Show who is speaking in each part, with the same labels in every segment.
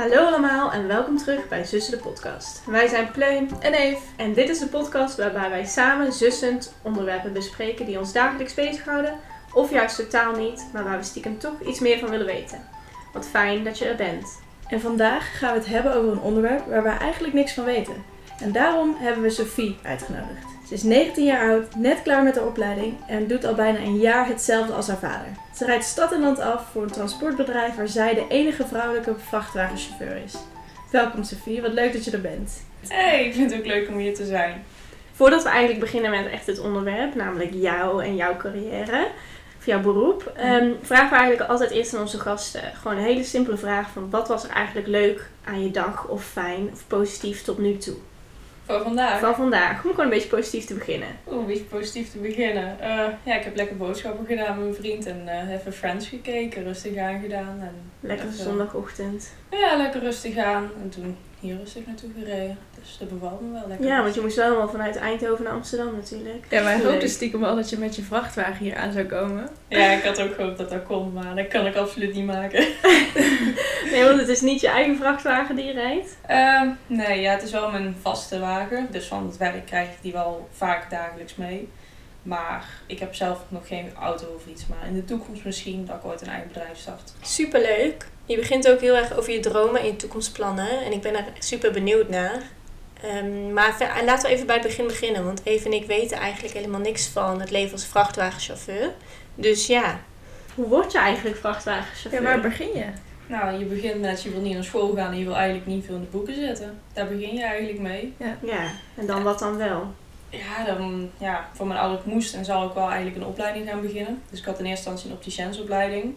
Speaker 1: Hallo allemaal en welkom terug bij Zussen de podcast. Wij zijn Pleun
Speaker 2: En Eve.
Speaker 1: en dit is de podcast waarbij wij samen zussend onderwerpen bespreken die ons dagelijks bezighouden of juist totaal niet, maar waar we stiekem toch iets meer van willen weten. Wat fijn dat je er bent.
Speaker 2: En vandaag gaan we het hebben over een onderwerp waar we eigenlijk niks van weten. En daarom hebben we Sophie uitgenodigd. Ze is 19 jaar oud, net klaar met haar opleiding en doet al bijna een jaar hetzelfde als haar vader. Ze rijdt stad en land af voor een transportbedrijf waar zij de enige vrouwelijke vrachtwagenchauffeur is. Welkom Sophie, wat leuk dat je er bent.
Speaker 3: Hey, ik vind het ook leuk om hier te zijn.
Speaker 1: Voordat we eigenlijk beginnen met echt het onderwerp, namelijk jou en jouw carrière, of jouw beroep, ehm, vragen we eigenlijk altijd eerst aan onze gasten gewoon een hele simpele vraag van wat was er eigenlijk leuk aan je dag of fijn of positief tot nu toe?
Speaker 3: Voor vandaag.
Speaker 1: Van vandaag, om gewoon een beetje positief te beginnen.
Speaker 3: Oeh, een beetje positief te beginnen. Eh, ja, ik heb lekker boodschappen gedaan met mijn vriend en eh, even Friends gekeken, rustig aan gedaan. En
Speaker 1: Lekker
Speaker 3: even-
Speaker 1: zondagochtend.
Speaker 3: Ja, lekker rustig aan. En toen hier rustig naartoe gereden. Dus dat bevalt me wel lekker.
Speaker 1: Ja, want je moest wel wel vanuit Eindhoven naar Amsterdam natuurlijk.
Speaker 2: Ja, wij hoopten stiekem wel dat je met je vrachtwagen hier aan zou komen.
Speaker 3: Ja, ik had ook gehoopt dat dat kon, maar dat kan ik absoluut niet maken.
Speaker 1: Nee, want het is niet je eigen vrachtwagen die je rijdt.
Speaker 3: Ehm, nee, ja, het is wel mijn vaste wagen. Dus van het werk krijg ik die wel vaak dagelijks mee. Maar ik heb zelf nog geen auto of iets. Maar in de toekomst misschien dat ik ooit een eigen bedrijf start.
Speaker 1: Superleuk. Je begint ook heel erg over je dromen en je toekomstplannen. En ik ben er super benieuwd naar. Ehm, maar laten we even bij het begin beginnen. Want Eve en ik weten eigenlijk helemaal niks van het leven als vrachtwagenchauffeur. Dus ja, hoe word je eigenlijk vrachtwagenchauffeur?
Speaker 2: Ja, waar begin je?
Speaker 3: Nou, je begint met je wil niet naar school gaan en je wil eigenlijk niet veel in de boeken zitten. Daar begin je eigenlijk mee.
Speaker 1: Ja, en dan wat dan wel?
Speaker 3: Ja, dan, ja, voor mijn ouders moest en zou ik wel eigenlijk een opleiding gaan beginnen. Dus ik had in eerste instantie een opticiënsopleiding.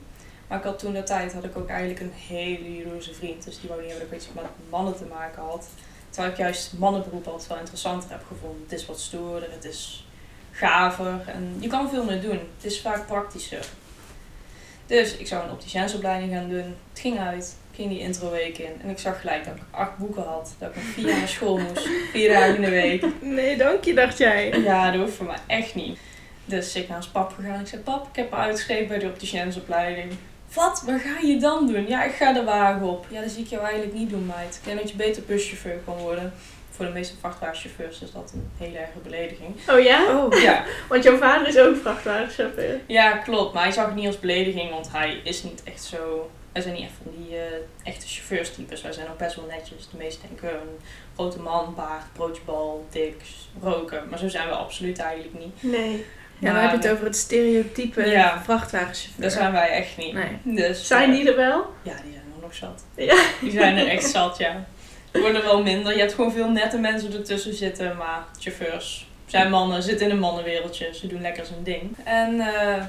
Speaker 3: Maar ik had toen de tijd had ik ook eigenlijk een hele jaloerse vriend. Dus die wou niet hebben dat ik iets met mannen te maken had. Terwijl ik juist mannenberoep altijd wel interessanter heb gevonden. Het is wat stoerder, het is gaver en je kan veel meer doen. Het is vaak praktischer. Dus ik zou een opticiënsopleiding gaan doen. Het ging uit. Ik ging die introweek in. En ik zag gelijk dat ik acht boeken had. Dat ik nog vier naar school moest. Vier dagen in de week.
Speaker 2: Nee, dank je, dacht jij.
Speaker 3: Ja, dat hoeft voor mij echt niet. Dus ik naar ons pap gegaan. Ik zei, pap, ik heb me uitgeschreven bij de opticiënsopleiding. Wat? Wat ga je dan doen? Ja, ik ga de wagen op. Ja, dat zie ik jou eigenlijk niet doen, meid. Ik denk dat je beter buschauffeur kan worden. Voor de meeste vrachtwagenchauffeurs is dat een hele erge belediging.
Speaker 1: Oh ja?
Speaker 2: Oh,
Speaker 3: Ja,
Speaker 1: Want jouw vader is ook vrachtwagenchauffeur.
Speaker 3: ja klopt. Maar hij zag het niet als belediging, want hij is niet echt zo... Wij zijn niet echt van die eh, echte chauffeurstypes. Wij zijn ook best wel netjes. De meesten denken een grote man, baard, broodjebal, dik, roken. Maar zo zijn we absoluut eigenlijk niet.
Speaker 1: Nee.
Speaker 2: Ja, dan heb je het over het stereotype
Speaker 3: Ja.
Speaker 2: vrachtwagenchauffeur.
Speaker 3: Dat zijn wij echt niet.
Speaker 2: Nee.
Speaker 3: Dus,
Speaker 1: Zijn
Speaker 3: eh,
Speaker 1: die er wel?
Speaker 3: Ja, die zijn er nog zat.
Speaker 1: Ja.
Speaker 3: Die zijn er echt zat, ja. Er worden wel minder. Je hebt gewoon veel nette mensen ertussen zitten, maar chauffeurs zijn mannen, zitten in een mannenwereldje. Ze doen lekker zijn ding. En eh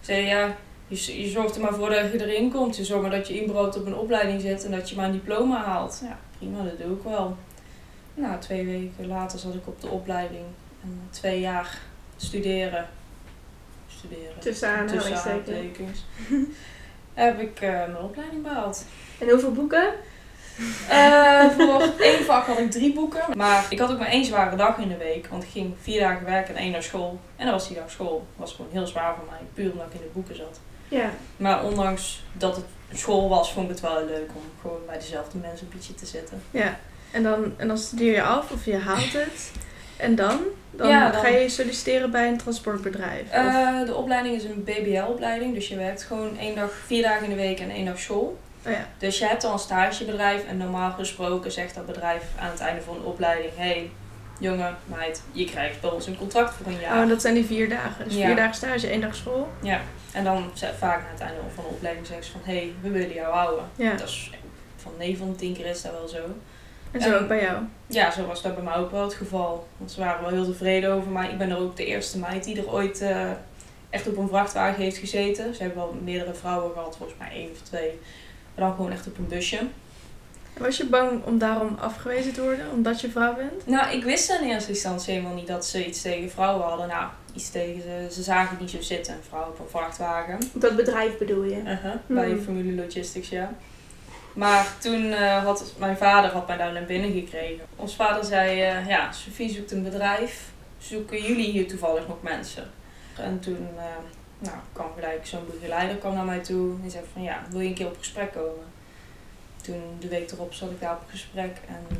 Speaker 3: zei ja, je, je zorgt er maar voor dat je erin komt. Je zorgt maar dat je inbrood op een opleiding zit en dat je maar een diploma haalt. Ja, prima, dat doe ik wel. Nou, twee weken later zat ik op de opleiding. En twee jaar studeren. Studeren.
Speaker 1: Tussen aanhalingstekens.
Speaker 3: heb ik eh, mijn opleiding behaald.
Speaker 1: En hoeveel boeken?
Speaker 3: Eh, voor één vak had ik drie boeken. Maar ik had ook maar één zware dag in de week. Want ik ging vier dagen werken en één dag school. En dan was die dag school. Dat was gewoon heel zwaar voor mij. Puur omdat ik in de boeken zat.
Speaker 1: Ja.
Speaker 3: Maar ondanks dat het school was, vond ik het wel leuk om gewoon bij dezelfde mensen een beetje te zitten.
Speaker 2: Ja, en dan, en dan studeer je af of je haalt het. En dan? Dan,
Speaker 3: Ja, dan-
Speaker 2: ga je solliciteren bij een transportbedrijf.
Speaker 3: Eh, de opleiding is een BBL-opleiding. Dus je werkt gewoon één dag, vier dagen in de week en één dag school.
Speaker 2: oh ja.
Speaker 3: Dus je hebt al een stagebedrijf en normaal gesproken zegt dat bedrijf aan het einde van de opleiding: hey, jongen, meid, je krijgt bij ons een contract voor een jaar.
Speaker 2: Oh, dat zijn die vier dagen. Dus
Speaker 3: Ja.
Speaker 2: vier dagen stage, één dag school.
Speaker 3: Ja, en dan vaak na het einde van de opleiding zeggen ze van: hey, we willen jou houden.
Speaker 2: Ja.
Speaker 3: Dat is van 9 van de 10 keer is dat wel zo.
Speaker 2: En zo
Speaker 3: En-
Speaker 2: ook bij jou.
Speaker 3: Ja, zo was dat bij mij ook wel het geval. Want ze waren wel heel tevreden over mij. Ik ben er ook de eerste meid die er ooit eh, echt op een vrachtwagen heeft gezeten. Ze hebben wel meerdere vrouwen gehad, volgens mij één of twee. Maar dan gewoon echt op een busje.
Speaker 2: Was je bang om daarom afgewezen te worden, omdat je vrouw bent?
Speaker 3: Nou, ik wist in eerste instantie helemaal niet dat ze iets tegen vrouwen hadden. Nou, iets tegen ze. Ze zagen het niet zo zitten, een vrouw op een vrachtwagen.
Speaker 1: Op dat bedrijf bedoel je?
Speaker 3: Uh-huh, Bij
Speaker 1: Hmm.
Speaker 3: Formule Logistics, ja. Maar toen eh, had mijn vader had mij daar naar binnen gekregen. Ons vader zei, eh, ja, Sophie zoekt een bedrijf. Zoeken jullie hier toevallig nog mensen? En toen eh, nou, kwam gelijk zo'n begeleider kwam naar mij toe en zei van, ja, wil je een keer op gesprek komen? toen de week erop zat ik daar op gesprek en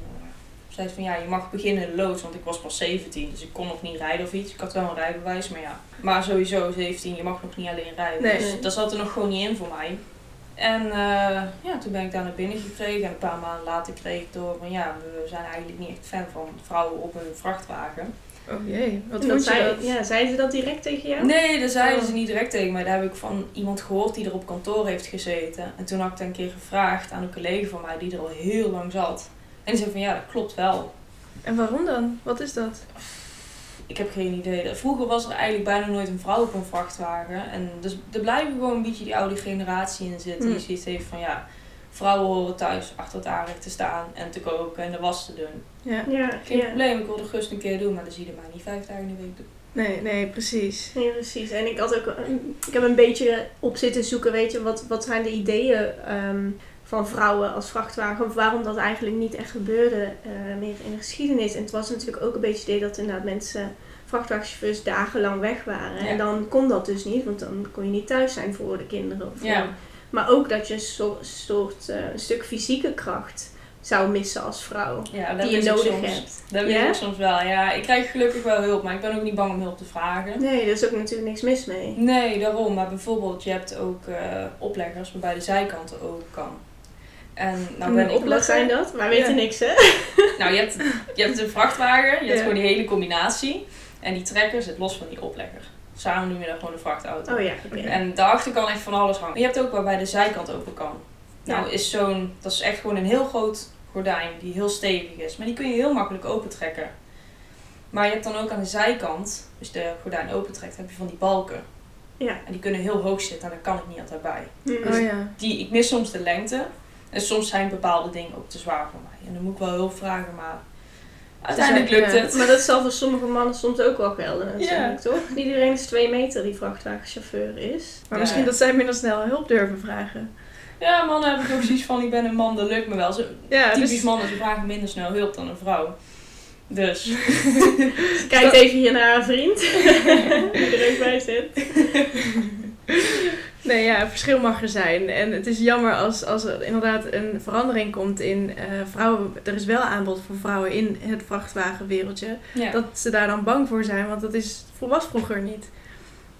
Speaker 3: zei van ja, je mag beginnen in de loods, want ik was pas 17, dus ik kon nog niet rijden of iets. Ik had wel een rijbewijs, maar ja. Maar sowieso 17, je mag nog niet alleen rijden.
Speaker 2: Nee.
Speaker 3: Dus dat zat er nog gewoon niet in voor mij. En uh, ja, toen ben ik daar naar binnen gekregen en een paar maanden later kreeg ik door van ja, we zijn eigenlijk niet echt fan van vrouwen op een vrachtwagen.
Speaker 2: Oh jee, wat
Speaker 1: dat
Speaker 2: vond je
Speaker 1: zei,
Speaker 2: dat?
Speaker 1: Ja, zeiden ze dat direct tegen jou?
Speaker 3: Nee, dat zeiden
Speaker 1: Oh.
Speaker 3: ze niet direct tegen mij. Daar heb ik van iemand gehoord die er op kantoor heeft gezeten. En toen had ik dat een keer gevraagd aan een collega van mij die er al heel lang zat. En die zei van ja, dat klopt wel.
Speaker 2: En waarom dan? Wat is dat?
Speaker 3: Ik heb geen idee. Vroeger was er eigenlijk bijna nooit een vrouw op een vrachtwagen. En dus er blijven gewoon een beetje die oude generatie in zitten.
Speaker 2: Hmm.
Speaker 3: Die zoiets heeft van ja, vrouwen horen thuis achter het aanrecht te staan en te koken en de was te doen.
Speaker 2: Ja.
Speaker 1: Ja,
Speaker 3: Geen
Speaker 1: ja.
Speaker 3: probleem, ik wil de gust een keer doen, maar dan zie je mij niet vijf dagen in de week doen.
Speaker 2: Nee, nee, precies.
Speaker 1: Nee, precies. En ik had ook een- ik heb een beetje op zitten zoeken, weet je, wat, wat zijn de ideeën ehm, van vrouwen als vrachtwagen, of waarom dat eigenlijk niet echt gebeurde eh, meer in de geschiedenis. En het was natuurlijk ook een beetje het idee dat inderdaad mensen, vrachtwagenchauffeurs, dagenlang weg waren.
Speaker 3: Ja.
Speaker 1: En dan kon dat dus niet, want dan kon je niet thuis zijn voor de kinderen. Of
Speaker 3: Ja.
Speaker 1: Maar ook dat je een soort, soort eh, een stuk fysieke kracht zou missen als vrouw.
Speaker 3: Ja,
Speaker 1: Die je nodig
Speaker 3: soms.
Speaker 1: hebt.
Speaker 3: Dat weet
Speaker 1: Ja?
Speaker 3: ik soms wel. Ja, ik krijg gelukkig wel hulp, maar ik ben ook niet bang om hulp te vragen.
Speaker 1: Nee, daar is ook natuurlijk niks mis mee.
Speaker 3: Nee, daarom. Maar bijvoorbeeld, je hebt ook eh, opleggers waarbij de zijkanten open kan. En nou ben ik...
Speaker 1: Wat zijn dat? Wij weten
Speaker 3: Ja.
Speaker 1: niks, hè?
Speaker 3: Nou, je hebt, je hebt een vrachtwagen, je hebt gewoon die hele combinatie. En die trekker zit los van die oplegger. Samen noem je dat gewoon een vrachtauto.
Speaker 1: Oh ja, oké.
Speaker 3: En daarachter kan echt van alles hangen. Je hebt ook waarbij de zijkant open kan. Nou
Speaker 1: Ja.
Speaker 3: is zo'n, dat is echt gewoon een heel groot gordijn die heel stevig is. Maar die kun je heel makkelijk opentrekken. Maar je hebt dan ook aan de zijkant, als je de gordijn opentrekt, heb je van die balken.
Speaker 1: Ja.
Speaker 3: En die kunnen heel hoog zitten en daar kan ik niet altijd bij.
Speaker 1: Mm.
Speaker 2: Oh ja.
Speaker 3: Die, ik mis soms de lengte. En soms zijn bepaalde dingen ook te zwaar voor mij. En dan moet ik wel hulp vragen, maar uiteindelijk lukt
Speaker 2: ja.
Speaker 3: het.
Speaker 1: Maar dat zal voor sommige mannen soms ook wel gelden natuurlijk,
Speaker 3: Ja.
Speaker 1: toch? Niet iedereen is twee meter die vrachtwagenchauffeur is.
Speaker 2: Maar
Speaker 3: Ja.
Speaker 2: misschien dat zij minder snel hulp durven vragen.
Speaker 3: Ja, mannen hebben ook zoiets van, ik ben een man, dat lukt me wel. Zo,
Speaker 2: Ja,
Speaker 3: typisch
Speaker 2: dus-
Speaker 3: mannen, ze vragen minder snel hulp dan een vrouw. Dus,
Speaker 1: Ze kijkt even hier naar haar vriend, die er ook bij zit.
Speaker 2: Nee, ja, verschil mag er zijn. En het is jammer als, als er inderdaad een verandering komt in eh, vrouwen. Er is wel aanbod voor vrouwen in het vrachtwagenwereldje.
Speaker 3: ja.
Speaker 2: Dat ze daar dan bang voor zijn, want dat is, was vroeger niet.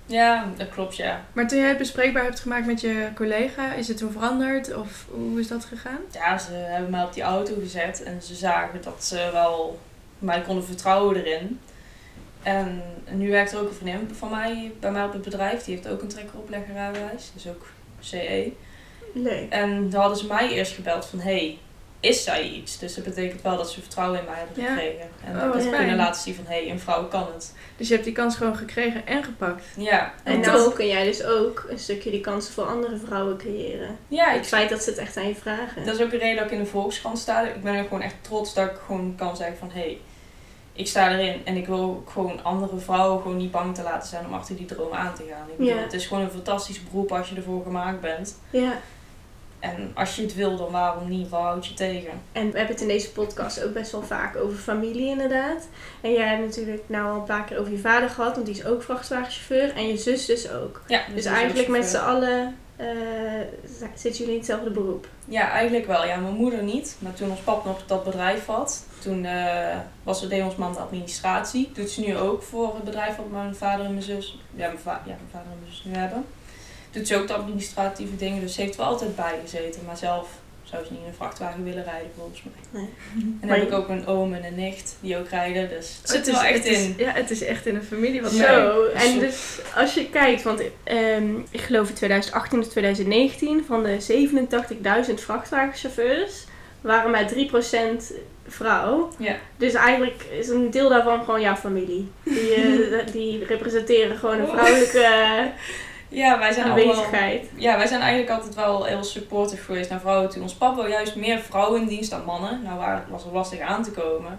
Speaker 3: ja, dat klopt, ja.
Speaker 2: Maar toen jij het bespreekbaar hebt gemaakt met je collega, is het toen veranderd? Of hoe is dat gegaan?
Speaker 3: Ja, ze hebben mij op die auto gezet en ze zagen dat ze wel mij konden vertrouwen erin. En nu werkt er ook een vriendin van mij bij mij op het bedrijf. Die heeft ook een trekkeropleggerrijbewijs, dus ook CE.
Speaker 1: Leuk.
Speaker 3: En dan hadden ze mij eerst gebeld van, hey, is zij iets? Dus dat betekent wel dat ze vertrouwen in mij hebben
Speaker 2: Ja.
Speaker 3: gekregen. En
Speaker 2: Oh,
Speaker 3: dat
Speaker 2: wat
Speaker 3: ik
Speaker 2: fijn.
Speaker 3: kunnen laten zien van, hé, hey, een vrouw kan het.
Speaker 2: Dus je hebt die kans gewoon gekregen en gepakt.
Speaker 3: Ja,
Speaker 1: En
Speaker 2: En
Speaker 1: nou
Speaker 2: dat-
Speaker 1: kun jij dus ook een stukje die kansen voor andere vrouwen creëren.
Speaker 3: ja
Speaker 1: Het
Speaker 3: ik,
Speaker 1: feit dat ze het echt aan je vragen.
Speaker 3: dat is ook een reden dat ik in de Volkskrant sta. Ik ben er gewoon echt trots dat ik gewoon kan zeggen van, hé, hey, ik sta erin. En ik wil ook gewoon andere vrouwen gewoon niet bang te laten zijn om achter die droom aan te gaan. Ik bedoel. Het is gewoon een fantastisch beroep als je ervoor gemaakt bent.
Speaker 1: Ja.
Speaker 3: En als je het wil, dan waarom niet? Waar houd je tegen?
Speaker 1: En we hebben het in deze podcast ook best wel vaak over familie inderdaad. En jij hebt natuurlijk nou al een paar keer over je vader gehad, want die is ook vrachtwagenchauffeur. En je zus dus ook.
Speaker 3: Ja,
Speaker 1: Dus eigenlijk met z'n allen eh, zitten jullie in hetzelfde beroep.
Speaker 3: Ja, eigenlijk wel. Ja, mijn moeder niet. Maar toen ons pap nog dat bedrijf had, toen eh, was ze deed ons man de administratie. Doet ze nu ook voor het bedrijf wat mijn vader en mijn zus, ja mijn, ja, vader en mijn zus nu hebben. Doet ze ook de administratieve dingen, dus ze heeft wel altijd bij gezeten. Maar zelf zou ze niet in een vrachtwagen willen rijden volgens mij.
Speaker 1: Nee.
Speaker 3: En dan
Speaker 1: Maar
Speaker 3: heb
Speaker 1: je-
Speaker 3: ik ook een oom en een nicht die ook rijden, dus het
Speaker 2: Oh,
Speaker 3: zit er wel echt
Speaker 2: het is-
Speaker 3: in.
Speaker 2: ja, het is echt in een familie wat
Speaker 3: Ja.
Speaker 1: Zo, en dus als je kijkt, want ehm, ik geloof in 2018 of 2019 van de 87.000 vrachtwagenchauffeurs waren maar 3% vrouw.
Speaker 3: Ja.
Speaker 1: Dus eigenlijk is een deel daarvan gewoon jouw familie. Die, eh, die representeren gewoon een vrouwelijke
Speaker 3: Ja, wij zijn. Ja, wij zijn eigenlijk altijd wel heel supportive geweest naar vrouwen toe. Ons papa wil juist meer vrouwen in dienst dan mannen. Nou waar, was het lastig aan te komen.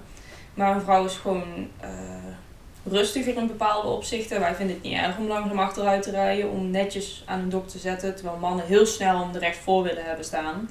Speaker 3: Maar een vrouw is gewoon eh, rustiger in bepaalde opzichten. Wij vinden het niet erg om langzaam achteruit te rijden. Om netjes aan een dok te zetten. Terwijl mannen heel snel om de recht voor willen hebben staan.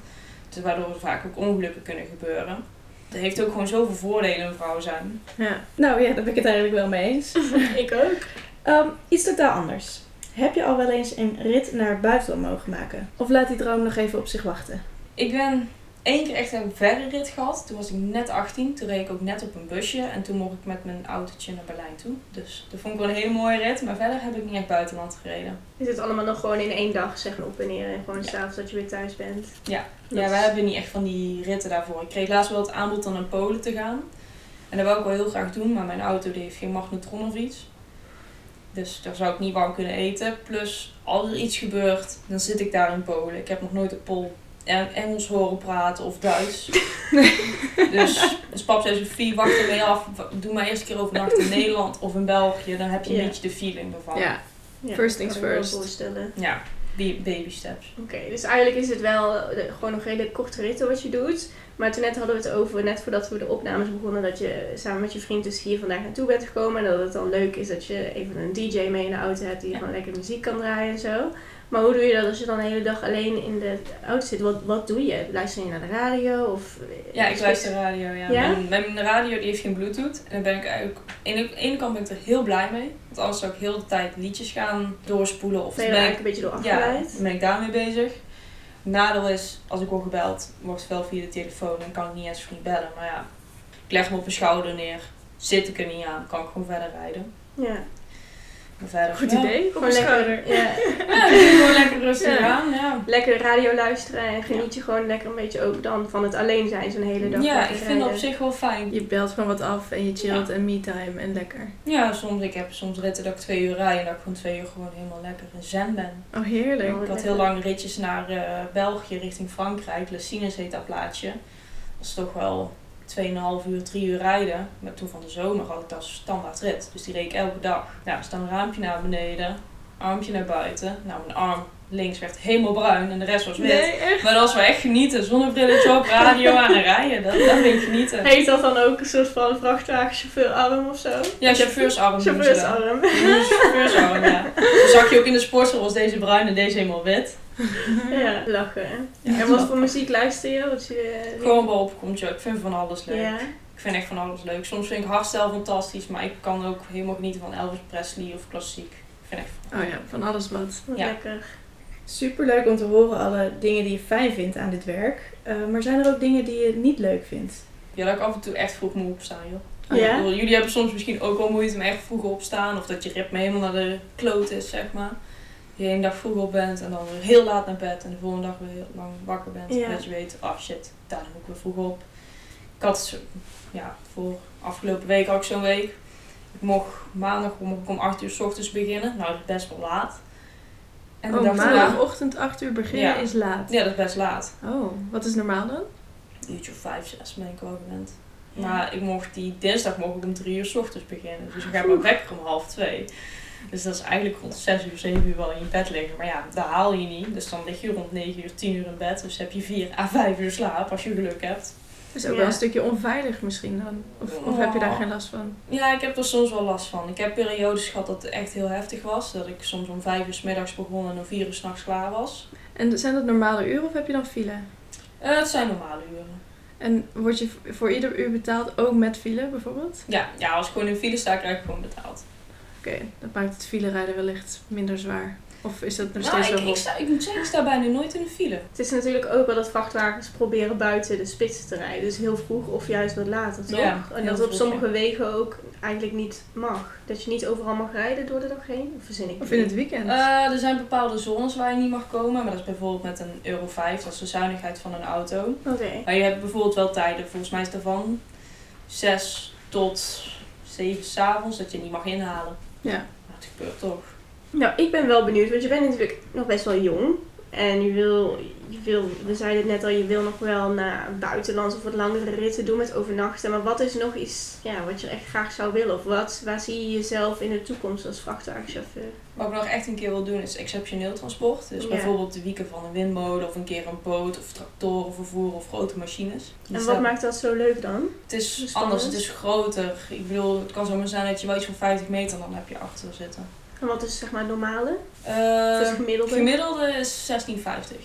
Speaker 3: Dus waardoor er vaak ook ongelukken kunnen gebeuren. Het heeft ook gewoon zoveel voordelen een vrouw zijn.
Speaker 2: Ja.
Speaker 4: Nou ja, daar ben ik het eigenlijk wel mee eens.
Speaker 1: Ik ook.
Speaker 4: Ehm, iets totaal anders. Heb je al wel eens een rit naar het buitenland mogen maken? Of laat die droom nog even op zich wachten?
Speaker 3: Ik ben één keer echt een verre rit gehad. Toen was ik net 18. Toen reed ik ook net op een busje. En toen mocht ik met mijn autootje naar Berlijn toe. Dus dat vond ik wel een hele mooie rit. Maar verder heb ik niet echt buitenland gereden.
Speaker 1: Is het allemaal nog gewoon in één dag, zeg maar, op en neer. En gewoon s'avonds dat je weer thuis bent.
Speaker 3: Ja.
Speaker 1: Dat
Speaker 3: Ja, wij hebben niet echt van die ritten daarvoor. Ik kreeg laatst wel het aanbod om naar Polen te gaan. En dat wou ik wel heel graag doen. Maar mijn auto die heeft geen magnetron of iets. Dus daar zou ik niet warm kunnen eten. Plus, als er iets gebeurt, dan zit ik daar in Polen. Ik heb nog nooit op Pol en Engels horen praten of Duits. dus, dus pap zei Sophie, wacht ermee af. Doe maar eerst een keer overnachten in Nederland of in België. Dan heb je een
Speaker 1: Ja.
Speaker 3: beetje de feeling ervan.
Speaker 2: Ja,
Speaker 1: Ja,
Speaker 2: First things first.
Speaker 1: voorstellen.
Speaker 3: Ja, baby steps.
Speaker 1: Oké, dus eigenlijk is het wel de- gewoon nog hele korte ritten wat je doet. Maar toen net hadden we het over, net voordat we de opnames begonnen, dat je samen met je vriend dus hier vandaag naartoe bent gekomen. En dat het dan leuk is dat je even een DJ mee in de auto hebt die
Speaker 3: Ja.
Speaker 1: gewoon lekker muziek kan draaien en zo. Maar hoe doe je dat als je dan de hele dag alleen in de auto zit? Wat, wat doe je? Luister je naar de radio? Of,
Speaker 3: Ja, ik luister radio. Ja.
Speaker 1: Ja?
Speaker 3: Mijn, mijn radio die heeft geen bluetooth. En daar ben ik eigenlijk... Aan de ene kant ben ik er heel blij mee. Want anders zou ik heel de tijd liedjes gaan doorspoelen. Of
Speaker 1: Ben je
Speaker 3: ben ik,
Speaker 1: een beetje door
Speaker 3: ja,
Speaker 1: afgeleid?
Speaker 3: dan ben ik daarmee bezig. Nadeel is, als ik word gebeld, wordt het wel via de telefoon. En kan ik niet eens vriend bellen. Maar ja, ik leg me op mijn schouder neer. Zit ik er niet aan, kan ik gewoon verder rijden.
Speaker 1: Ja,
Speaker 3: Maar verder,
Speaker 2: goed
Speaker 3: ja.
Speaker 2: idee. Op
Speaker 1: gewoon
Speaker 2: een
Speaker 1: lekker,
Speaker 2: schouder.
Speaker 1: ja,
Speaker 3: Ja, gewoon lekker rustig
Speaker 1: Ja.
Speaker 3: aan. Ja.
Speaker 1: lekker radio luisteren en geniet je gewoon lekker een beetje ook dan van het alleen zijn zo'n hele dag.
Speaker 3: Ja, ik vind het op zich wel fijn.
Speaker 2: Je belt gewoon wat af en je chillt en me-time en lekker.
Speaker 3: Ja, soms, ik heb soms ritten dat ik twee uur rij en dat ik gewoon twee uur gewoon helemaal lekker in zen ben.
Speaker 2: Oh, heerlijk.
Speaker 3: Ik had heel lang ritjes naar eh, België richting Frankrijk. Lessines heet dat plaatsje. Dat is toch wel 2,5 uur, 3 uur rijden. Maar toen van de zomer had ik dat als standaard rit. Dus die reed ik elke dag. Ja, dus dan een raampje naar beneden, armpje naar buiten. Nou, mijn arm links werd helemaal bruin en de rest was wit.
Speaker 2: echt?
Speaker 3: Maar dat was wel echt genieten. Zonnebrilletje op, radio aan en rijden. Dat, dat vind ik genieten.
Speaker 1: Heet dat dan ook een soort van vrachtwagenchauffeurarm of zo?
Speaker 3: Ja, chauffeursarm.
Speaker 1: Chauffeursarm.
Speaker 3: Chauffeursarm, ja. Dan zag je ook in de sportschool was deze bruin en deze helemaal wit.
Speaker 1: Ja, lachen.
Speaker 3: Ja,
Speaker 1: en wat voor muziek luister je? Wat je
Speaker 3: Gewoon wel opkomt, joh. Ik vind van alles leuk.
Speaker 1: Ja.
Speaker 3: Ik vind echt van alles leuk. Soms vind ik hardstyle fantastisch, maar ik kan ook helemaal genieten van Elvis Presley of klassiek. Ik vind echt van
Speaker 2: Oh ja, van alles wat.
Speaker 1: Wat
Speaker 3: Ja.
Speaker 1: lekker.
Speaker 2: Super leuk om te horen alle dingen die je fijn vindt aan dit werk. Eh, maar zijn er ook dingen die je niet leuk vindt?
Speaker 3: Ja, dat ik af en toe echt vroeg moet opstaan, joh.
Speaker 2: Oh,
Speaker 1: Ja?
Speaker 3: Ik bedoel, jullie hebben soms misschien ook wel moeite met echt vroeg opstaan. Of dat je ritme helemaal naar de kloot is, zeg maar. Je één dag vroeg op bent en dan weer heel laat naar bed. En de volgende dag weer heel lang wakker bent.
Speaker 1: Ja.
Speaker 3: En dat je weet, ah shit, daar moet ik weer vroeg op. Ik had, zo- ja, voor afgelopen week ik zo'n week. Ik mocht maandag om, om 8 uur s ochtends beginnen. Nou, dat is best wel laat. En
Speaker 2: oh, maandagochtend 8 uur beginnen
Speaker 3: Ja.
Speaker 2: is laat.
Speaker 3: Ja, dat is best laat.
Speaker 2: Oh, wat is normaal dan?
Speaker 3: Een uurtje of vijf, zes ben ik wel gewend. Maar ik mocht die dinsdag mocht ik om drie uur s ochtends beginnen. Dus ik ga mijn wekker om half twee. Dus dat is eigenlijk rond zes uur, zeven uur wel in je bed liggen. Maar ja, daar haal je niet. Dus dan lig je rond negen uur, tien uur in bed. Dus heb je vier à vijf uur slaap als je geluk hebt.
Speaker 2: is ook
Speaker 1: Ja.
Speaker 2: wel een stukje onveilig misschien dan. Of, of heb je daar
Speaker 3: Oh.
Speaker 2: geen last van?
Speaker 3: Ja, ik heb er soms wel last van. Ik heb periodes gehad dat het echt heel heftig was. Dat ik soms om vijf uur s middags begon en om vier uur s'nachts klaar was.
Speaker 2: En zijn dat normale uren of heb je dan file?
Speaker 3: Eh, het zijn normale uren.
Speaker 2: En word je voor ieder uur betaald, ook met file bijvoorbeeld?
Speaker 3: Ja, ja, als ik gewoon in file sta, krijg ik gewoon betaald.
Speaker 2: Oké, dat maakt het file rijden wellicht minder zwaar. Of is dat nog
Speaker 3: Nou,
Speaker 2: steeds
Speaker 3: ik,
Speaker 2: wel
Speaker 3: ik, sta, ik moet zeggen, ik sta bijna nooit in de file.
Speaker 1: Het is natuurlijk ook wel dat vrachtwagens proberen buiten de spits te rijden. Dus heel vroeg of juist wat later, toch?
Speaker 3: Ja,
Speaker 1: en dat op sommige wegen ook eigenlijk niet mag. Dat je niet overal mag rijden door de dag heen. Of verzin ik
Speaker 2: Of in het weekend?
Speaker 3: Eh, er zijn bepaalde zones waar je niet mag komen, maar dat is bijvoorbeeld met een Euro 5, dat is de zuinigheid van een auto.
Speaker 1: Oké.
Speaker 3: Maar je hebt bijvoorbeeld wel tijden, volgens mij is het van 6 tot 7 s'avonds dat je niet mag inhalen.
Speaker 2: Ja.
Speaker 3: Het gebeurt toch.
Speaker 1: Nou, ik ben wel benieuwd, want je bent natuurlijk nog best wel jong. En je wil, je wil, we zeiden het net al, je wil nog wel naar buitenlands of wat langere ritten doen met overnachten. Maar wat is nog iets ja, wat je echt graag zou willen? Of wat, waar zie je jezelf in de toekomst als vrachtwagenchauffeur?
Speaker 3: Wat ik nog echt een keer wil doen is exceptioneel transport. Dus
Speaker 1: Ja.
Speaker 3: bijvoorbeeld de wieken van een windmolen of een keer een boot of tractoren vervoeren of grote machines.
Speaker 1: En wat maakt dat zo leuk dan?
Speaker 3: Het is
Speaker 1: Spannend.
Speaker 3: anders, het is groter. Ik bedoel, het kan zomaar zijn dat je wel iets van 50 meter dan heb je achter zitten.
Speaker 1: En wat is zeg maar het normale?
Speaker 3: Eh,
Speaker 1: het gemiddelde?
Speaker 3: gemiddelde is 1650.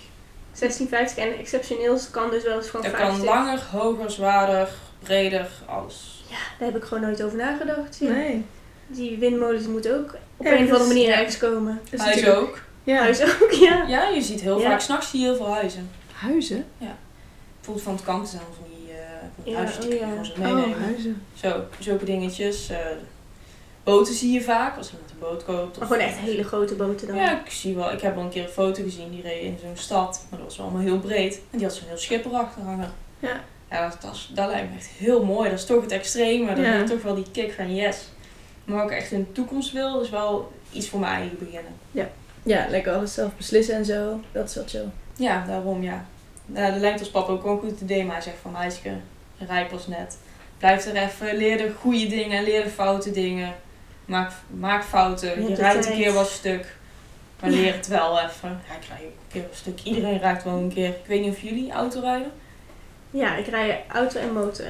Speaker 1: 1650 en exceptioneels kan dus wel eens gewoon
Speaker 3: Dat
Speaker 1: 50.
Speaker 3: kan langer, hoger, zwaarder, breder, alles.
Speaker 1: Daar heb ik gewoon nooit over nagedacht. Ja.
Speaker 2: Nee.
Speaker 1: Die windmolens moeten ook op
Speaker 2: Ja,
Speaker 1: een of andere
Speaker 2: dus-
Speaker 1: manier
Speaker 3: ja.
Speaker 1: ergens komen.
Speaker 3: Huis
Speaker 2: natuurlijk-
Speaker 3: ook.
Speaker 2: Ja.
Speaker 1: Huis ook, ja.
Speaker 3: Ja, je ziet heel
Speaker 1: Ja.
Speaker 3: vaak s'nachts zie je heel veel huizen.
Speaker 2: Huizen?
Speaker 3: bijvoorbeeld van het kamp zijn van die, eh van
Speaker 1: Ja,
Speaker 3: huisjes die
Speaker 1: oh ja.
Speaker 3: gewoon zo meenemen.
Speaker 2: huizen.
Speaker 3: Zo, zulke dingetjes. eh, boten zie je vaak, als je met een boot koopt.
Speaker 1: Maar
Speaker 3: of-
Speaker 1: gewoon echt hele grote boten dan.
Speaker 3: Ja, ik zie wel. Ik heb wel een keer een foto gezien, die reed in zo'n stad. Maar dat was wel allemaal heel breed. En die had zo'n heel schip erachter hangen.
Speaker 2: Ja.
Speaker 3: Ja, dat, dat, dat lijkt me echt heel mooi. Dat is toch het extreme, maar dan
Speaker 2: Ja.
Speaker 3: toch wel die kick van yes. Maar wat ik echt in de toekomst wil, is wel iets voor mijn eigen beginnen.
Speaker 2: Ja, lekker alles zelf beslissen en zo. Dat is wel chill.
Speaker 3: Ja, daarom ja. Nou, dat lijkt ons papa ook wel een goed idee, maar hij zegt van meisje, rij pas net. Blijf er even, leer de goede dingen en leer de foute dingen. Maak, maak fouten.
Speaker 1: Je
Speaker 3: rijdt een keer wat stuk. Maar leer het wel even. Ja, ik rij ook een keer wat stuk. Iedereen rijdt wel een keer. Ik weet niet of jullie auto rijden.
Speaker 1: Ja, ik rij auto en motor.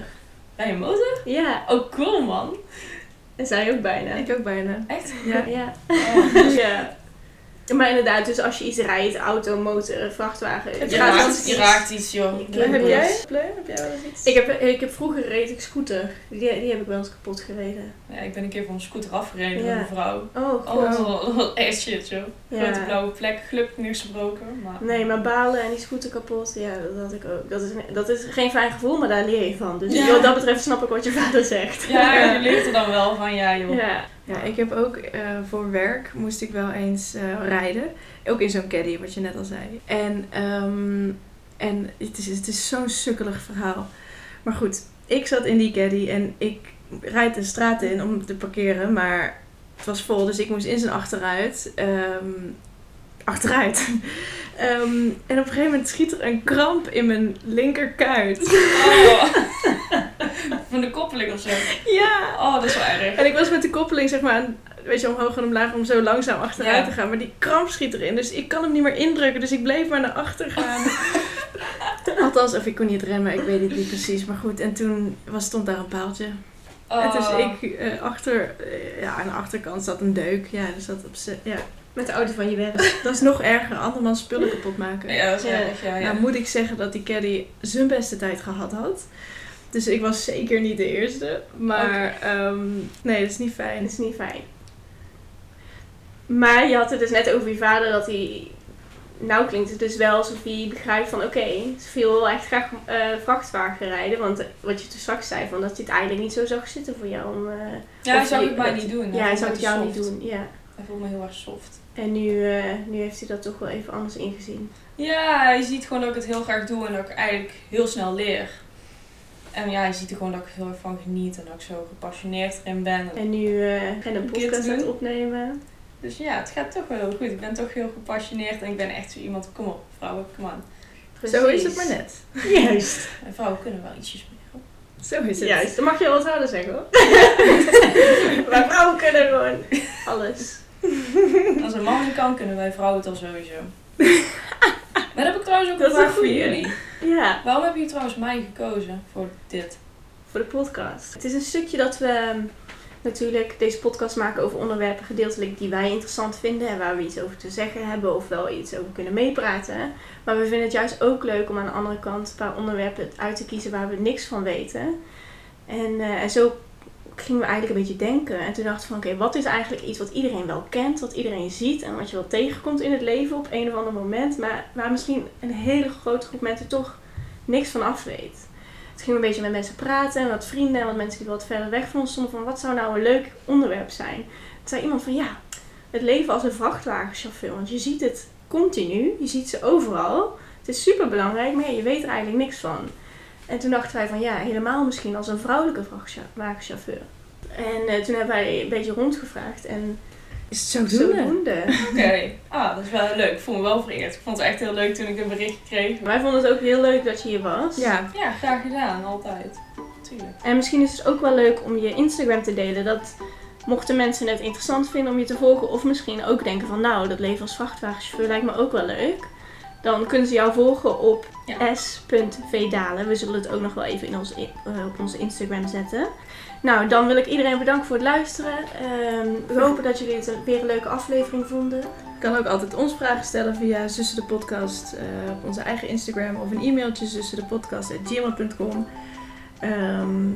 Speaker 3: Rij je motor?
Speaker 1: Ja,
Speaker 3: Oh, cool man.
Speaker 1: en zij ook bijna.
Speaker 2: Ik ook bijna.
Speaker 3: Echt?
Speaker 2: Ja.
Speaker 1: Ja.
Speaker 3: Oh.
Speaker 1: ja. Maar inderdaad, dus als je iets rijdt, auto, motor, vrachtwagen.
Speaker 3: Je, raakt, je raakt iets, joh.
Speaker 2: Heb jij? Pleur, heb jij wel eens iets?
Speaker 1: Ik heb, ik heb vroeger reed ik scooter. Die, die heb ik wel eens kapot gereden.
Speaker 3: Ja, ik ben een keer van een scooter afgereden
Speaker 1: Ja.
Speaker 3: met een vrouw.
Speaker 1: Oh,
Speaker 3: Oh,
Speaker 1: god.
Speaker 3: dat was- dat echt shit, joh.
Speaker 1: Ja.
Speaker 3: Grote blauwe plek, gelukkig niks gebroken. Maar...
Speaker 1: Nee, maar balen en die scooter kapot, ja, dat had ik ook. Dat is, dat is geen fijn gevoel, maar daar leer je van. Dus
Speaker 3: Ja.
Speaker 1: wat dat betreft snap ik wat je vader zegt.
Speaker 3: Ja, je leert er dan wel van, ja joh.
Speaker 1: Ja.
Speaker 2: Ja, ik heb ook eh, voor werk moest ik wel eens eh, rijden. Ook in zo'n caddy, wat je net al zei. En, ehm, en het is, het is zo'n sukkelig verhaal. Maar goed, ik zat in die caddy en ik rijd de straat in om te parkeren. Maar het was vol, dus ik moest in zijn achteruit. ehm, achteruit. Ehm, en op een gegeven moment schiet er een kramp in mijn linkerkuit.
Speaker 3: Oh. Van de koppeling of zo.
Speaker 2: Ja!
Speaker 3: Oh, dat is wel erg.
Speaker 2: En ik was met de koppeling zeg maar, aan- weet je, omhoog en omlaag om zo langzaam achteruit
Speaker 3: Ja.
Speaker 2: te gaan. Maar die kramp schiet erin, dus ik kan hem niet meer indrukken. Dus ik bleef maar naar achter gaan. Althans, of ik kon niet remmen, ik weet het niet precies. Maar goed, en toen was, stond daar een paaltje.
Speaker 3: Oh.
Speaker 2: En dus ik eh, achter, eh, ja, aan de achterkant zat een deuk. Ja, dus dat op ja.
Speaker 1: Met de auto van je werk.
Speaker 2: Dat is nog erger, andermans spullen kapot maken.
Speaker 3: Ja, dat is
Speaker 1: Ja.
Speaker 3: erg, ja. ja.
Speaker 2: Nou moet ik zeggen dat die caddy zijn beste tijd gehad had. Dus ik was zeker niet de eerste. Maar ehm, nee, dat is niet fijn.
Speaker 1: Dat is niet fijn. Maar je had het dus net over je vader dat hij... Nou klinkt het dus wel alsof hij begrijpt van oké, ze wil echt graag eh, vrachtwagen rijden. Want eh, wat je toen straks zei, van dat hij het eigenlijk niet zo zag zitten voor jou. Om, eh,
Speaker 3: Ja, hij zou het mij niet doen.
Speaker 1: ja, hij zou het jou
Speaker 3: te
Speaker 1: niet doen. Ja.
Speaker 3: Hij voelt me heel erg soft.
Speaker 1: En nu, nu heeft hij dat toch wel even anders ingezien.
Speaker 3: Ja, hij ziet gewoon dat ik het heel graag doe en dat ik eigenlijk heel snel leer. En ja, hij ziet er gewoon dat ik er heel erg van geniet en dat ik zo gepassioneerd erin ben.
Speaker 1: En nu eh ga je een
Speaker 3: keer
Speaker 1: podcast aan het opnemen.
Speaker 3: Dus ja, het gaat toch wel heel goed. Ik ben toch heel gepassioneerd en ik ben echt zo iemand, kom op vrouwen, kom aan.
Speaker 2: Zo is het maar net.
Speaker 1: Juist.
Speaker 3: En vrouwen kunnen wel ietsjes meer.
Speaker 2: Zo is het.
Speaker 1: Juist, dat mag je wel wat harder zeggen hoor. maar vrouwen kunnen gewoon alles.
Speaker 3: Als een man kan, kunnen wij vrouwen het al sowieso. Maar dat heb ik trouwens ook
Speaker 1: Dat
Speaker 3: een vraag voor jullie.
Speaker 1: Ja,
Speaker 3: Waarom hebben jullie trouwens mij gekozen voor dit?
Speaker 1: voor de podcast. Het is een stukje dat we ehm, natuurlijk deze podcast maken over onderwerpen gedeeltelijk die wij interessant vinden en waar we iets over te zeggen hebben of wel iets over kunnen meepraten. Maar we vinden het juist ook leuk om aan de andere kant een paar onderwerpen uit te kiezen waar we niks van weten. En, eh, en zo gingen we eigenlijk een beetje denken. En toen dachten we van oké, wat is eigenlijk iets wat iedereen wel kent, wat iedereen ziet en wat je wel tegenkomt in het leven op een of ander moment, maar waar misschien een hele grote groep mensen toch niks van af weet. Toen gingen we een beetje met mensen praten en wat vrienden en wat mensen die wat verder weg van ons stonden van wat zou nou een leuk onderwerp zijn. Toen zei iemand van ja, het leven als een vrachtwagenchauffeur, want je ziet het continu, je ziet ze overal. Het is super belangrijk, maar je weet er eigenlijk niks van. En toen dachten wij van ja, helemaal misschien als een vrouwelijke vrachtwagenchauffeur. En eh, toen hebben wij een beetje rondgevraagd en
Speaker 2: Is het zodoende?
Speaker 1: zodoende.
Speaker 3: Oké, ah, dat is wel heel leuk. Ik voel me wel vereerd. Ik vond het echt heel leuk toen ik een berichtje kreeg.
Speaker 1: Wij vonden het ook heel leuk dat je hier was.
Speaker 2: Ja.
Speaker 3: Ja, graag gedaan, altijd. Tuurlijk.
Speaker 1: En misschien is het ook wel leuk om je Instagram te delen. Dat mochten mensen het interessant vinden om je te volgen. Of misschien ook denken van nou, dat leven als vrachtwagenchauffeur lijkt me ook wel leuk. Dan kunnen ze jou volgen op
Speaker 3: Ja.
Speaker 1: s.vdalen. We zullen het ook nog wel even in eh, op onze Instagram zetten. Nou, dan wil ik iedereen bedanken voor het luisteren. Ehm, we hopen dat jullie het een- weer een leuke aflevering vonden.
Speaker 2: Je kan ook altijd ons vragen stellen via Zussen de Podcast eh, op onze eigen Instagram of een e-mailtje zussen de podcast@gmail.com. Ehm,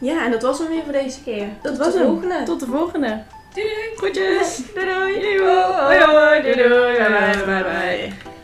Speaker 1: Ja, en dat was hem weer voor deze keer.
Speaker 2: Dat
Speaker 1: Tot
Speaker 2: was
Speaker 1: de
Speaker 2: hem.
Speaker 1: volgende.
Speaker 2: tot de volgende.
Speaker 3: Doei doei!
Speaker 2: Groetjes.
Speaker 1: Doei doei.
Speaker 2: Doei. Hoi hoi. Doei doei. Bye bye. Bye bye.